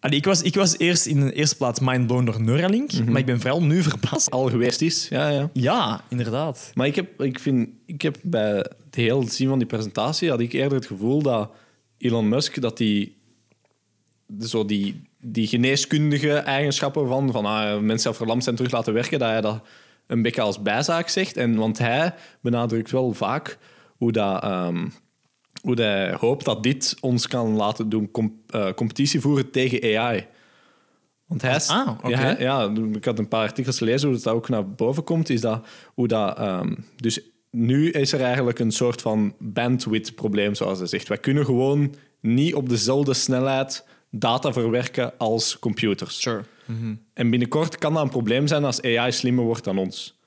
allee, ik, was, ik was eerst in de eerste plaats mindblown door Neuralink, Mhm. maar ik ben vooral nu verbaasd. Al geweest is, ja, ja. Ja, inderdaad. Maar ik heb, ik, vind, ik heb bij het heel zien van die presentatie had ik eerder het gevoel dat Elon Musk dat die zo die, die geneeskundige eigenschappen van, van ah, mensen die verlamd zijn terug laten werken, dat hij dat een beetje als bijzaak zegt. En, want hij benadrukt wel vaak hoe, dat, ehm, hoe hij hoopt dat dit ons kan laten doen eh, competitie voeren tegen AI. Want hij is, Ah, ja, hij- ja, ik had een paar artikels gelezen hoe dat ook naar boven komt. Is dat hoe dat. ehm, dus nu is er eigenlijk een soort van bandwidth-probleem, zoals hij zegt. Wij kunnen gewoon niet op dezelfde snelheid data verwerken als computers. Sure. En binnenkort kan dat een probleem zijn als AI slimmer wordt dan ons.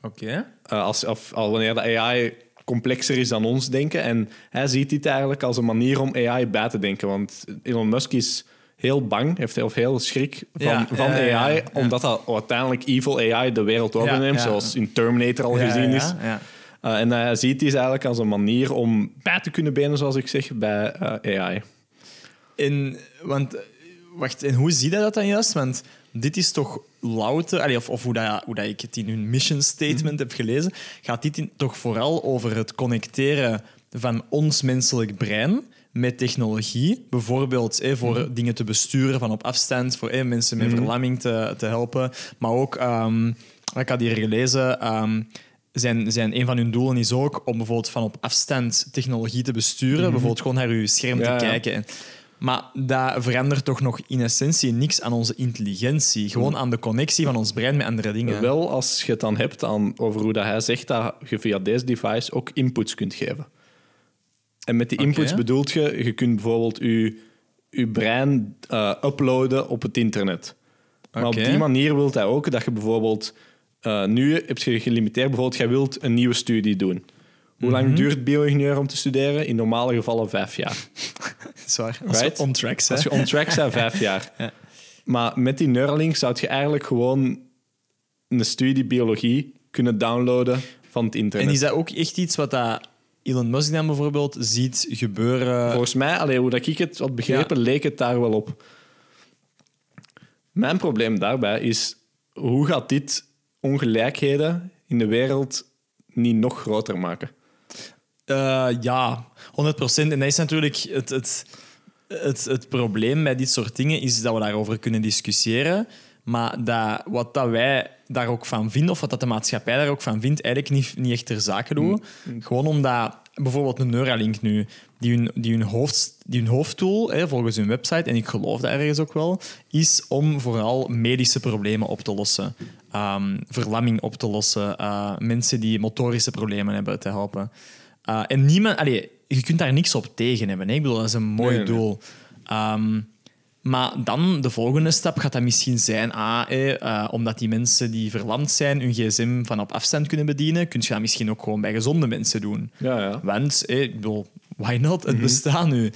Oké. Eh, als, of, al wanneer de AI complexer is dan ons denken. En hij ziet dit eigenlijk als een manier om AI bij te denken. Want Elon Musk is heel bang, heeft heel veel schrik van, Ja, van ja, ja, AI, omdat dat uiteindelijk evil AI de wereld overneemt, zoals in Terminator al gezien is. ja. Eh, en hij ziet dit eigenlijk als een manier om bij te kunnen benen, zoals ik zeg, bij eh, AI. En, want, eh, wacht, en hoe zie je dat dan juist? Want dit is toch louter, allee, of, of hoe, dat, hoe dat ik het in hun mission statement heb gelezen, gaat dit in- toch vooral over het connecteren van ons menselijk brein met technologie. Bijvoorbeeld eh, voor dingen te besturen van op afstand, voor eh, mensen met verlamming te, te helpen. Maar ook, ehm, ik had hier gelezen, ehm, zijn, zijn een van hun doelen is ook om bijvoorbeeld van op afstand technologie te besturen. Bijvoorbeeld gewoon naar uw scherm Ja, te kijken. En- Maar dat verandert toch nog in essentie niks aan onze intelligentie. Gewoon aan de connectie van ons brein met andere dingen. Wel als je het dan hebt aan, over hoe dat hij zegt dat je via deze device ook inputs kunt geven. En met die inputs bedoelt je, je kunt bijvoorbeeld je, je brein eh, uploaden op het internet. Maar op die manier wil hij ook dat je bijvoorbeeld... eh, nu heb je gelimiteerd, bijvoorbeeld, jij wilt een nieuwe studie doen. Hoe lang duurt bio-ingenieur om te studeren? In normale gevallen vijf jaar. Zwaar. Als Right? we on track zijn. Als je on track bent, vijf jaar. Ja. Maar met die Neuralink zou je eigenlijk gewoon een studie biologie kunnen downloaden van het internet. En is dat ook echt iets wat dat Elon Musk dan bijvoorbeeld ziet gebeuren? Volgens mij, allee, hoe dat ik het had begrepen, leek het daar wel op. Mijn probleem daarbij is, hoe gaat dit ongelijkheden in de wereld niet nog groter maken? Eh, ja, 100 procent. En dat is natuurlijk het, het, het, het probleem bij dit soort dingen, is dat we daarover kunnen discussiëren. Maar dat, wat dat wij daar ook van vinden, of wat dat de maatschappij daar ook van vindt, eigenlijk niet, niet echt ter zake doen. Gewoon omdat bijvoorbeeld een Neuralink nu, die hun, die hun, hoofd, die hun hoofddoel, hè, volgens hun website, en ik geloof dat ergens ook wel, is om vooral medische problemen op te lossen. Ehm, verlamming op te lossen, eh, mensen die motorische problemen hebben te helpen. Uh, en niemand, allee, je kunt daar niks op tegen hebben. Hè? Ik bedoel, dat is een mooi Nee, nee. doel. Ehm, maar dan de volgende stap gaat dat misschien zijn: ah, eh, eh, omdat die mensen die verlamd zijn hun gsm van op afstand kunnen bedienen, kun je dat misschien ook gewoon bij gezonde mensen doen. Ja, ja. Want, eh, ik bedoel, why not? Het bestaat nu.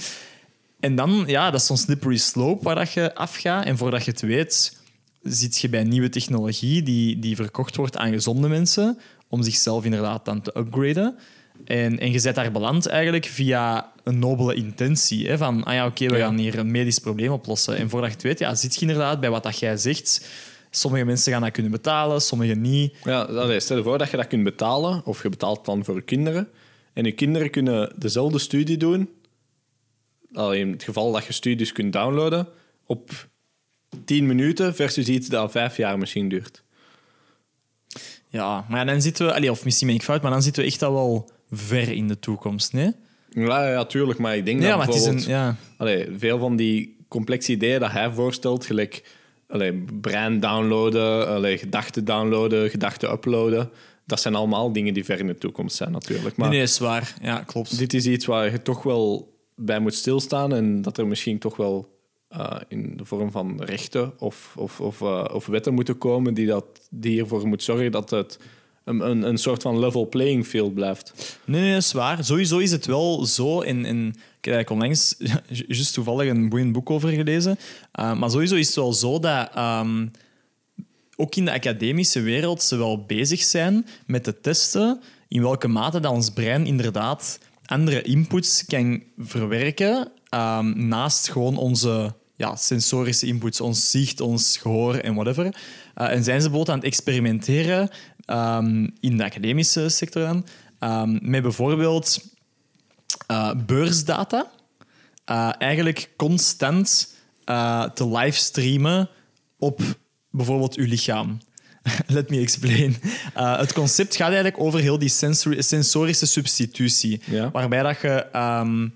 En dan, ja, dat is zo'n slippery slope waar dat je afgaat. En voordat je het weet, zit je bij nieuwe technologie die, die verkocht wordt aan gezonde mensen, om zichzelf inderdaad dan te upgraden. En, en je zet daar beland eigenlijk via een nobele intentie. Hè, van, ah ja, oké, we gaan hier een medisch probleem oplossen. En voordat je het weet, ja, zit je inderdaad bij wat dat jij zegt. Sommige mensen gaan dat kunnen betalen, sommige niet. Ja, allee, stel je voor dat je dat kunt betalen, of je betaalt dan voor je kinderen. En je kinderen kunnen dezelfde studie doen, allee, in het geval dat je studies kunt downloaden, op 10 minuten versus iets dat vijf jaar misschien duurt. Ja, maar dan zitten we... Allee, of misschien ben ik fout, maar dan zitten we echt al wel ver in de toekomst, nee? Ja, ja, tuurlijk, maar ik denk Ja, dat maar het is een... bijvoorbeeld... Ja. Allee, veel van die complexe ideeën dat hij voorstelt, gelijk allee, brein downloaden, allee, gedachten downloaden, gedachten uploaden, dat zijn allemaal dingen die ver in de toekomst zijn natuurlijk. Maar Nee, nee, is waar. Ja, klopt. dit is iets waar je toch wel bij moet stilstaan en dat er misschien toch wel eh, in de vorm van rechten of, of, of, eh, of wetten moeten komen die, dat, die ervoor moet zorgen dat het een, een, soort van level playing field blijft. Nee, nee, dat is waar. Sowieso is het wel zo. En, en ik heb onlangs ju- juist toevallig een boeiend boek over gelezen. Uh, maar sowieso is het wel zo dat ehm, ook in de academische wereld ze wel bezig zijn met te testen in welke mate dat ons brein inderdaad andere inputs kan verwerken ehm, naast gewoon onze ja, sensorische inputs, ons zicht, ons gehoor en whatever. Uh, en zijn ze bijvoorbeeld aan het experimenteren ehm, in de academische sector dan, ehm, met bijvoorbeeld eh, beursdata eh, eigenlijk constant eh, te livestreamen op bijvoorbeeld uw lichaam. Let me explain. Het concept gaat eigenlijk over heel die sensori- sensorische substitutie. Ja. Waarbij dat je... ehm, eh,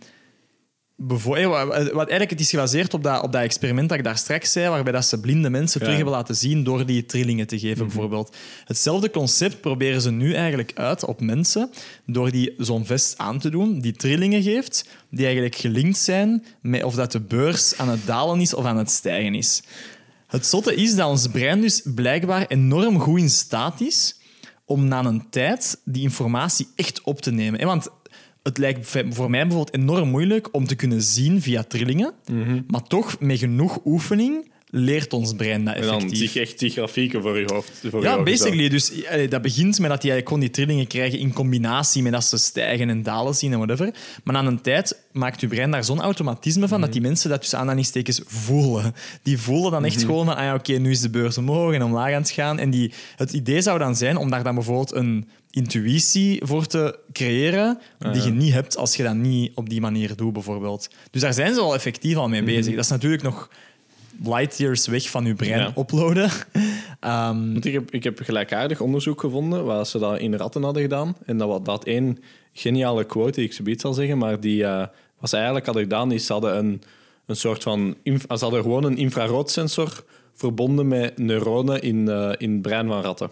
wat, wat eigenlijk het is gebaseerd op dat, op dat experiment dat ik daar straks zei, waarbij dat ze blinde mensen terug hebben laten zien door die trillingen te geven, bijvoorbeeld. Hetzelfde concept proberen ze nu eigenlijk uit op mensen door die zo'n vest aan te doen, die trillingen geeft, die eigenlijk gelinkt zijn met of dat de beurs aan het dalen is of aan het stijgen is. Het zotte is dat ons brein dus blijkbaar enorm goed in staat is om na een tijd die informatie echt op te nemen. hè. Want het lijkt voor mij bijvoorbeeld enorm moeilijk om te kunnen zien via trillingen, maar toch met genoeg oefening leert ons brein dat En dan effectief. zie je echt die grafieken voor je hoofd. Voor je Ja, basically. Dus dat begint met dat die eigenlijk gewoon die trillingen krijgen in combinatie met dat ze stijgen en dalen zien en whatever. Maar na een tijd maakt je brein daar zo'n automatisme van dat die mensen dat tussen aanhalingstekens voelen. Die voelen dan echt gewoon van, ah ja, oké, nu is de beurs omhoog en omlaag aan het gaan. En die, het idee zou dan zijn om daar dan bijvoorbeeld een intuïtie voor te creëren die je niet hebt als je dat niet op die manier doet, bijvoorbeeld. Dus daar zijn ze al effectief al mee bezig. Dat is natuurlijk nog light years weg van je brein Ja. uploaden. Ehm, Want ik heb, ik heb gelijkaardig onderzoek gevonden waar ze dat in ratten hadden gedaan. En dat was dat één geniale quote die ik zoiets zal zeggen, maar die eh, wat ze eigenlijk hadden gedaan is ze hadden een, een soort van ze hadden gewoon een infraroodsensor verbonden met neuronen in, eh, in het brein van ratten.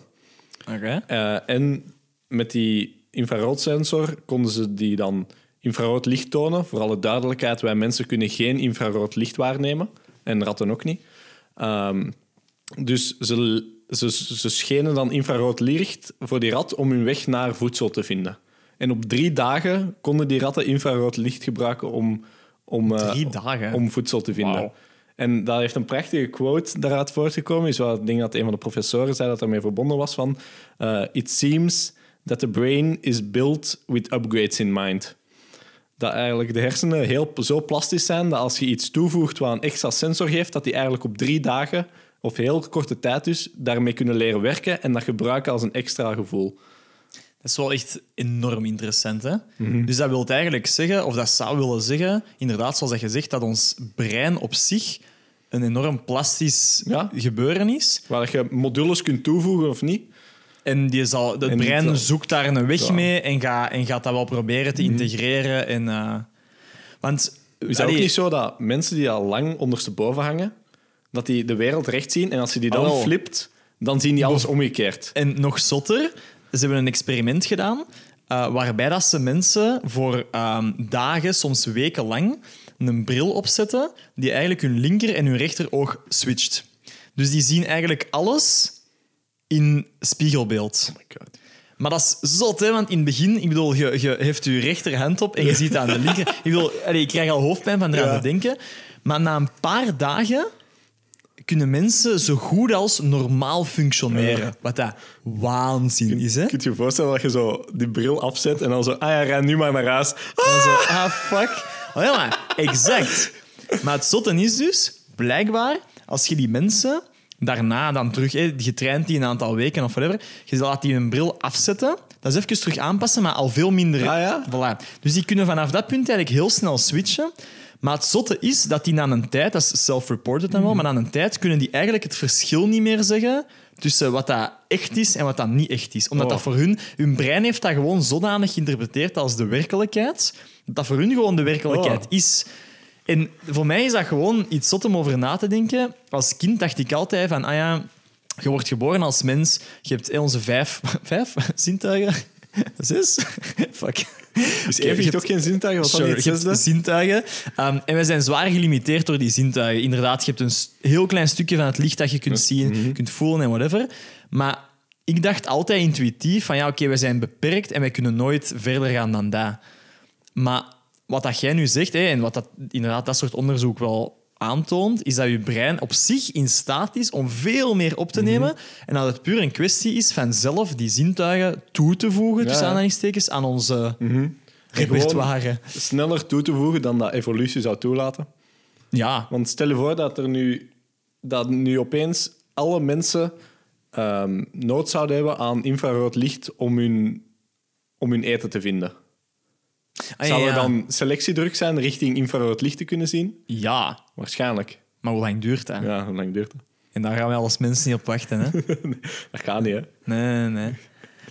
Oké. Eh, en met die infraroodsensor konden ze die dan infrarood licht tonen. Voor alle duidelijkheid, wij mensen kunnen geen infrarood licht waarnemen. En ratten ook niet. Ehm, dus ze, ze, ze schenen dan infrarood licht voor die rat om hun weg naar voedsel te vinden. En op drie dagen konden die ratten infrarood licht gebruiken om, om, eh, om voedsel te vinden. En daar heeft een prachtige quote daaruit voortgekomen. Is wat ik denk dat een van de professoren zei dat ermee verbonden was van... eh, It seems that the brain is built with upgrades in mind. Dat eigenlijk de hersenen heel, zo plastisch zijn dat als je iets toevoegt wat een extra sensor geeft, dat die eigenlijk op drie dagen, of heel korte tijd dus, daarmee kunnen leren werken en dat gebruiken als een extra gevoel. Dat is wel echt enorm interessant. Hè? Mhm. Dus dat wil eigenlijk zeggen, of dat zou willen zeggen, inderdaad, zoals dat je zegt, dat ons brein op zich een enorm plastisch Ja. gebeuren is. Waar je modules kunt toevoegen of niet. En die zal, het En brein zo- zoekt daar een weg Ja. mee en, gaat en gaat dat wel proberen te integreren. En, eh, want, Is het ook niet zo dat mensen die al lang ondersteboven hangen, dat die de wereld recht zien en als je die dan flipt, dan zien die alles omgekeerd. En nog zotter, ze hebben een experiment gedaan eh, waarbij dat ze mensen voor ehm, dagen, soms weken lang, een bril opzetten die eigenlijk hun linker en hun rechteroog switcht. Dus die zien eigenlijk alles in spiegelbeeld. Maar dat is zot, hè? want in het begin, ik bedoel, je, je heeft je rechterhand op en je ziet aan de linker. Ik, bedoel, allee, ik krijg al hoofdpijn van eraan Ja. te denken. Maar na een paar dagen kunnen mensen zo goed als normaal functioneren. Wat dat waanzin is, hè? Je kunt je voorstellen dat je zo die bril afzet en dan zo, ah ja, ren nu maar naar huis. Dan zo, ah, fuck. Oh ja, maar exact. Maar het zotte is dus, blijkbaar, als je die mensen daarna dan terug, hè, je traint die een aantal weken of whatever, je laat die hun bril afzetten, dat is even terug aanpassen, maar al veel minder. Ah, ja? Voilà. Dus die kunnen vanaf dat punt eigenlijk heel snel switchen. Maar het zotte is dat die na een tijd, dat is self-reported dan wel, maar na een tijd kunnen die eigenlijk het verschil niet meer zeggen tussen wat dat echt is en wat dat niet echt is. Omdat Oh. dat voor hun, hun brein heeft dat gewoon zodanig geïnterpreteerd als de werkelijkheid, dat dat voor hun gewoon de werkelijkheid Oh. is. En voor mij is dat gewoon iets zot om over na te denken. Als kind dacht ik altijd van, ah ja, je wordt geboren als mens, je hebt eh, onze vijf, vijf zintuigen, zes, fuck. Is Oké, even je toch geen zintuigen? Wat Sure, je hebt zintuigen. Ehm, en we zijn zwaar gelimiteerd door die zintuigen. Inderdaad, je hebt een heel klein stukje van het licht dat je kunt zien, kunt voelen en whatever. Maar ik dacht altijd intuïtief van ja, oké, we zijn beperkt en wij kunnen nooit verder gaan dan dat. Maar wat dat jij nu zegt, en wat dat, inderdaad dat soort onderzoek wel aantoont, is dat je brein op zich in staat is om veel meer op te nemen en dat het puur een kwestie is van zelf die zintuigen toe te voegen, tussen aanhalingstekens, aan onze En repertoire. Sneller toe te voegen dan dat evolutie zou toelaten. Ja, Want stel je voor dat er nu, dat nu opeens alle mensen ehm, nood zouden hebben aan infrarood licht om hun, om hun eten te vinden. Ah, Zou er dan selectiedruk zijn richting infrarood licht te kunnen zien? Ja, Waarschijnlijk. maar hoe lang duurt dat? Ja, hoe lang duurt dat? En daar gaan wij als mensen niet op wachten. Hè? Dat gaat niet, hè? Nee, nee.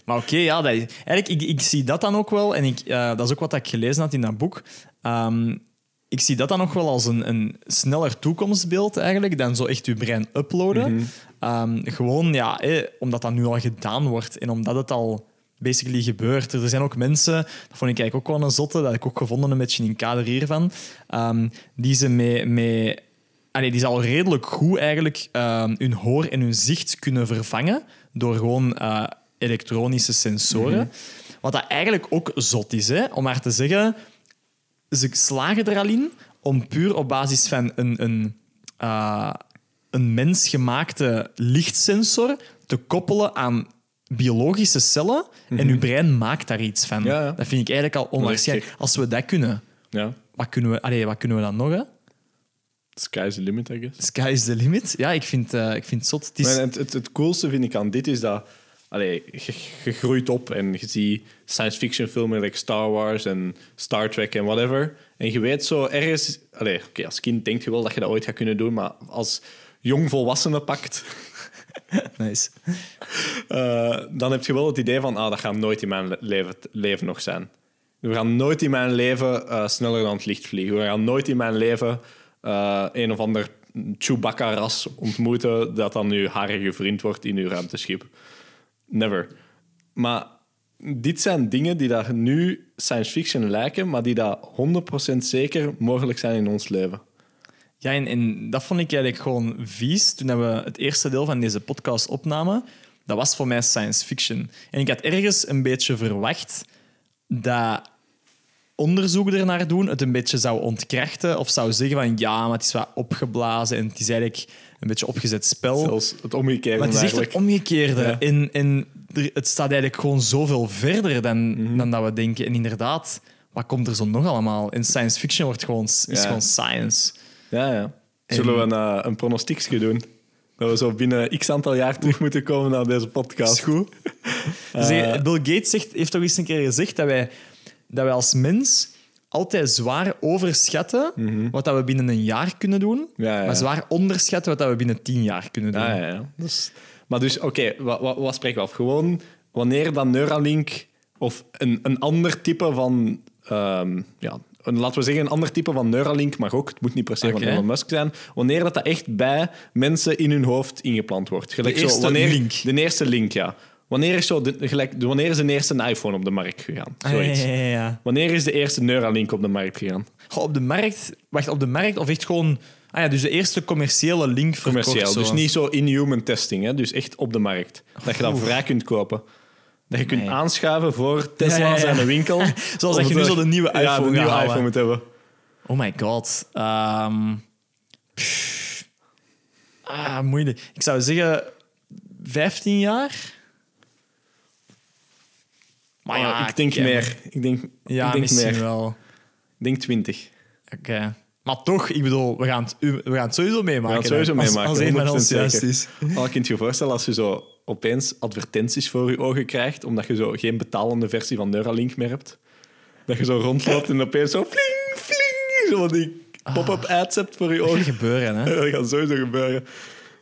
Maar oké, ja, dat is, eigenlijk, ik, ik zie dat dan ook wel. En ik, eh, dat is ook wat ik gelezen had in dat boek. Ehm, ik zie dat dan nog wel als een, een sneller toekomstbeeld eigenlijk dan zo echt je brein uploaden. Ehm, gewoon, ja, eh, omdat dat nu al gedaan wordt en omdat het al basically gebeurt. Er zijn ook mensen, dat vond ik eigenlijk ook wel een zotte, dat ik ook gevonden een beetje in het kader hiervan, ehm, die ze met... met Allee, die ze al redelijk goed eigenlijk ehm, hun hoor en hun zicht kunnen vervangen door gewoon eh, elektronische sensoren. Wat dat eigenlijk ook zot is, hè? om maar te zeggen, ze slagen er al in om puur op basis van een, een, eh, een mensgemaakte lichtsensor te koppelen aan biologische cellen en uw brein maakt daar iets van. Ja, ja. Dat vind ik eigenlijk al onwaarschijnlijk. Als we dat kunnen, Ja. wat kunnen we, allee, wat kunnen we dan nog? Hè? Sky's the limit, I guess. Sky is the limit. Ja, ik vind, eh, ik vind het zot. Het is, Maar het, het, het coolste vind ik aan dit is dat allee, je, je groeit op en je ziet science fiction filmen like Star Wars en Star Trek en whatever. En je weet zo ergens, allee, als kind denk je wel dat je dat ooit gaat kunnen doen, maar als jong volwassene pakt, nice. eh, dan heb je wel het idee van, ah, dat gaat nooit in mijn le- leven, leven nog zijn. We gaan nooit in mijn leven eh, sneller dan het licht vliegen. We gaan nooit in mijn leven eh, een of ander Chewbacca-ras ontmoeten dat dan uw harige vriend wordt in uw ruimteschip. Never. Maar dit zijn dingen die daar nu science fiction lijken, maar die daar 100% zeker mogelijk zijn in ons leven. Ja, en, en dat vond ik eigenlijk gewoon vies toen we het eerste deel van deze podcast opnamen. Dat was voor mij science fiction. En ik had ergens een beetje verwacht dat onderzoek ernaar doen het een beetje zou ontkrachten of zou zeggen van ja, maar het is wat opgeblazen en het is eigenlijk een beetje opgezet spel. Zelfs het omgekeerde Maar het is echt het omgekeerde. Ja. En, en het staat eigenlijk gewoon zoveel verder dan, Mhm. dan dat we denken. En inderdaad, wat komt er zo nog allemaal? En science fiction wordt gewoon, is Ja. gewoon science. Ja, ja. Zullen we een, uh, een pronostiekje doen? Dat we zo binnen x aantal jaar terug moeten komen naar deze podcast. Is goed. Dus, Bill Gates zegt, heeft toch eens een keer gezegd dat wij, dat wij als mens altijd zwaar overschatten wat dat we binnen een jaar kunnen doen, Mhm. Ja, ja. maar zwaar onderschatten wat dat we binnen tien jaar kunnen doen. Ja, ja, ja. Dus, maar dus, oké, wat, wat, wat spreken we af? Gewoon wanneer dan Neuralink of een, een ander type van... ehm, ja, een, laten we zeggen, een ander type van Neuralink mag ook. Het moet niet per se van Elon Musk zijn. Wanneer dat, dat echt bij mensen in hun hoofd ingeplant wordt. Gelijk De zo, eerste wanneer, link. De eerste link, ja. Wanneer is, zo de, gelijk, de- wanneer is de eerste iPhone op de markt gegaan? Ah, ja, Zoiets. ja, ja, ja. Wanneer is de eerste Neuralink op de markt gegaan? Goh, op de markt, wacht, op de markt of echt gewoon. Ah ja, dus de eerste commerciële link verkocht. Commercieel. Dus niet zo in-human testing, hè? dus echt op de markt. Dat je dat Oeh. vrij kunt kopen. Dat je kunt Nee. aanschuiven voor Tesla Ja, ja, ja. zijn winkel. Zoals dat je nu zo de nieuwe Ja, iPhone de nieuwe halen. iPhone moet hebben. Oh my god. Ehm, ah, moeilijk. Ik zou zeggen 15 jaar. Maar ja, Oh, ik denk meer. Ik denk, Ja, ik denk misschien meer. wel. Ik denk 20. Oké. Maar toch, ik bedoel, we gaan het, we gaan het sowieso meemaken. We gaan het sowieso hè. Als- meemaken, Als, een van 100% ons juist. Al kun je je voorstellen als je zo opeens advertenties voor je ogen krijgt, omdat je zo geen betalende versie van Neuralink meer hebt. Dat je zo rondloopt en opeens zo fling, fling, zo die pop-up ads hebt voor je Dat gaat ogen. gebeuren, hè? Dat gaat sowieso gebeuren.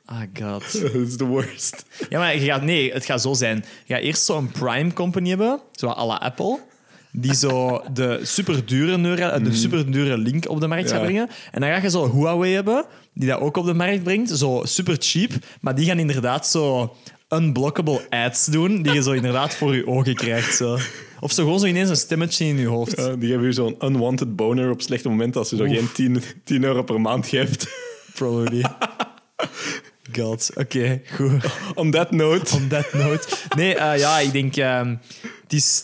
Oh god. Dat is de worst. Ja, maar je gaat, nee, het gaat zo zijn. Je gaat eerst zo'n Prime Company hebben, zo à la Apple, die zo de superdure, neura, de superdure link op de markt gaat Mhm. Ja. brengen. En dan ga je zo Huawei hebben, die dat ook op de markt brengt, zo super cheap, maar die gaan inderdaad zo unblockable ads doen, die je zo inderdaad voor je ogen krijgt. Zo. Of zo gewoon zo ineens een stemmetje in je hoofd. Ja, die geven je zo'n unwanted boner op slechte momenten als je zo Oef. geen 10, 10 euro per maand geeft. Probably. God, oké, goed. On that note. On that note. Nee, eh, ja, ik denk... ehm, het, is,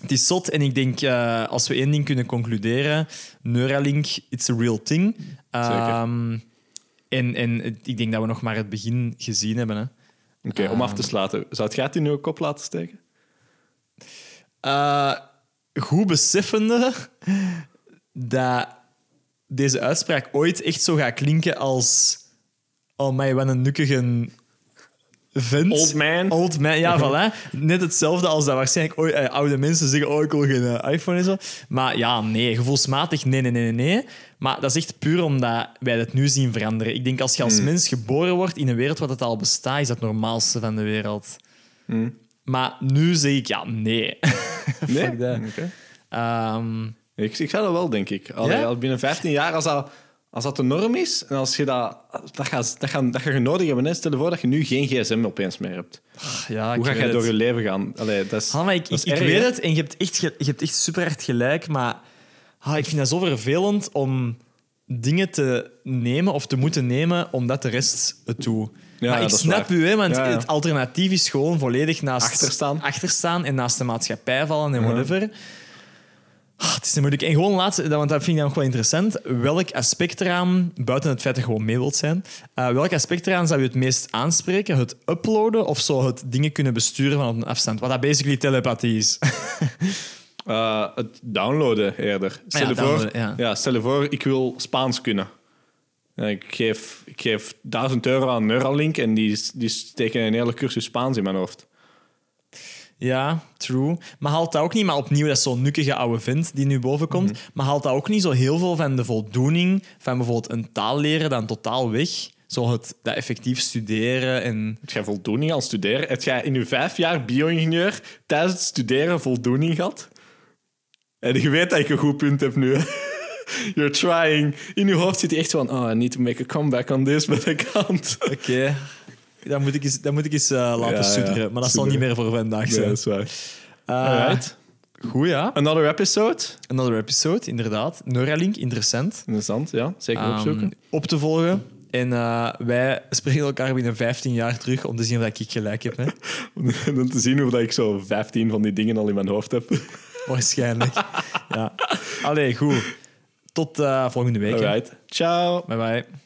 het is zot en ik denk, eh, als we één ding kunnen concluderen, Neuralink, it's a real thing. Ehm, en, en ik denk dat we nog maar het begin gezien hebben. Hè. Oké, om af te sluiten. Zou het in uw kop laten steken? Eh, goed beseffende dat deze uitspraak ooit echt zo gaat klinken als... Oh my, wat een nukkige Old man. Old man, ja, voilà. Net hetzelfde als dat waarschijnlijk ooit, eh, oude mensen zeggen, oh, ik wil geen eh, iPhone en zo. Maar ja, nee, gevoelsmatig, nee, nee, nee, nee. Maar dat is echt puur omdat wij het nu zien veranderen. Ik denk, als je als Hmm. mens geboren wordt in een wereld wat het al bestaat, is dat het normaalste van de wereld. Hmm. Maar nu zeg ik, ja, nee. Nee? Fuck that. Oké. Ehm, Ik, ik zou dat wel, denk ik. Allee, Ja? al binnen 15 jaar, als dat, als dat de norm is, en als je dat... Dat gaat, dat gaat, dat gaat je nodig hebben. hè. Stel je voor dat je nu geen gsm opeens meer hebt. Ja, Hoe ga jij door je leven gaan? Allee, dat is, Ah, ik, dat is ik, ik erg, weet hè? het en je hebt echt, je hebt echt super hard gelijk, maar ah, ik vind dat zo vervelend om dingen te nemen of te moeten nemen omdat de rest het doet. Ja, maar ik snap u, hè, want Ja, ja. het alternatief is gewoon volledig naast Achterstaan. achterstaan en naast de maatschappij vallen en whatever. Ah, het is niet moeilijk. En gewoon laatste, want dat vind ik dan nog wel interessant. Welk aspect eraan, buiten het feit dat je gewoon mee wilt zijn, eh, welk aspect eraan zou je het meest aanspreken? Het uploaden of zo het dingen kunnen besturen van op een afstand? Wat dat basically telepathie is. Eh, het downloaden eerder. Stel, ja, je voor, ja. stel je voor, ik wil Spaans kunnen. Ik, geef, ik geef 1000 euro aan Neuralink en die, die steken een hele cursus Spaans in mijn hoofd. Ja, true. Maar haalt dat ook niet, maar opnieuw, dat is zo'n nukkige oude vent die nu boven komt, maar haalt dat ook niet zo heel veel van de voldoening van bijvoorbeeld een taal leren dan totaal weg? Zo het dat effectief studeren en... Heb jij voldoening aan studeren? Heb jij in je vijf jaar bio-ingenieur tijdens het studeren voldoening gehad? En je weet dat ik een goed punt heb nu. You're trying. In je hoofd zit je echt van, oh, I need to make a comeback on this, but I can't. Oké. Dan moet ik eens, dan moet ik eens eh, laten Ja, ja. studeren. Maar dat zal niet meer voor vandaag zijn. dat is waar. Eh, Alright. Goed, ja. Another episode. Another episode, inderdaad. Neuralink, interessant. Interessant, ja. Zeker Ehm, opzoeken. op te volgen. En eh, wij spreken elkaar binnen 15 jaar terug om te zien of ik gelijk heb. Hè. Dan te zien dat ik zo 15 van die dingen al in mijn hoofd heb. Waarschijnlijk. ja. Allee, goed. Tot volgende week. Alright. Ciao. Bye bye.